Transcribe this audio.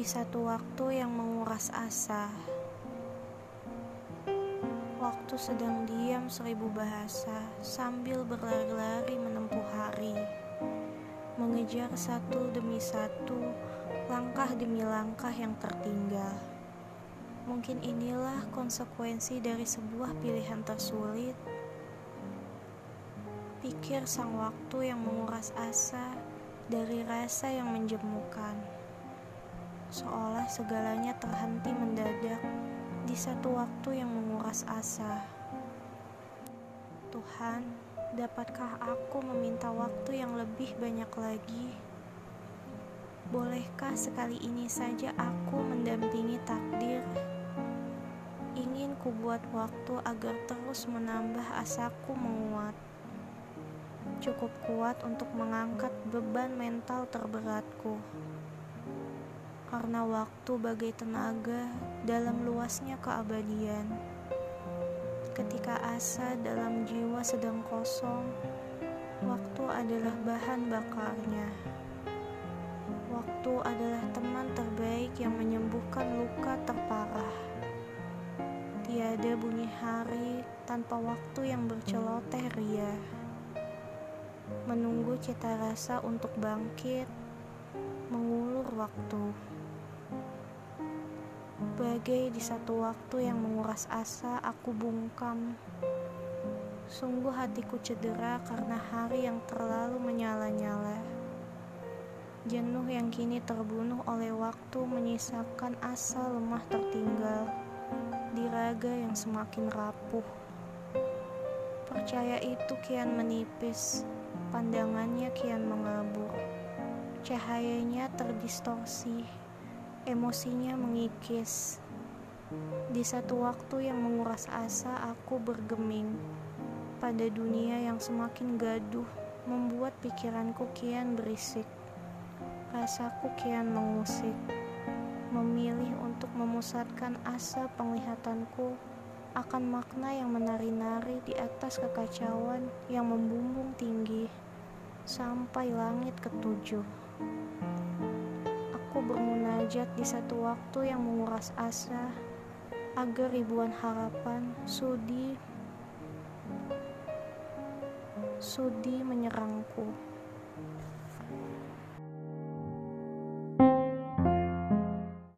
Di satu waktu yang menguras asa, waktu sedang diam seribu bahasa sambil berlari-lari menempuh hari, mengejar satu demi satu, langkah demi langkah yang tertinggal. Mungkin inilah konsekuensi dari sebuah pilihan tersulit. Pikir sang waktu yang menguras asa dari rasa yang menjemukan seolah segalanya terhenti mendadak di satu waktu yang menguras asa. Tuhan, dapatkah aku meminta waktu yang lebih banyak lagi? Bolehkah sekali ini saja aku mendampingi takdir? Ingin ku buat waktu agar terus menambah asaku menguat. Cukup kuat untuk mengangkat beban mental terberatku karena waktu bagai tenaga dalam luasnya keabadian. Ketika asa dalam jiwa sedang kosong, waktu adalah bahan bakarnya. Waktu adalah teman terbaik yang menyembuhkan luka terparah. Tiada bunyi hari tanpa waktu yang berceloteh ria. Menunggu cita rasa untuk bangkit, mengulur waktu. Bagai di satu waktu yang menguras asa, aku bungkam. Sungguh hatiku cedera karena hari yang terlalu menyala-nyala. Jenuh yang kini terbunuh oleh waktu menyisakan asa lemah tertinggal di raga yang semakin rapuh. Percaya itu kian menipis, pandangannya kian mengabur, cahayanya terdistorsi Emosinya mengikis. Di satu waktu yang menguras asa, aku bergeming pada dunia yang semakin gaduh, membuat pikiranku kian berisik. Rasaku kian mengusik, memilih untuk memusatkan asa penglihatanku akan makna yang menari-nari di atas kekacauan yang membumbung tinggi sampai langit ketujuh. Aku bermunajat di satu waktu yang menguras asa agar ribuan harapan sudi sudi menyerangku.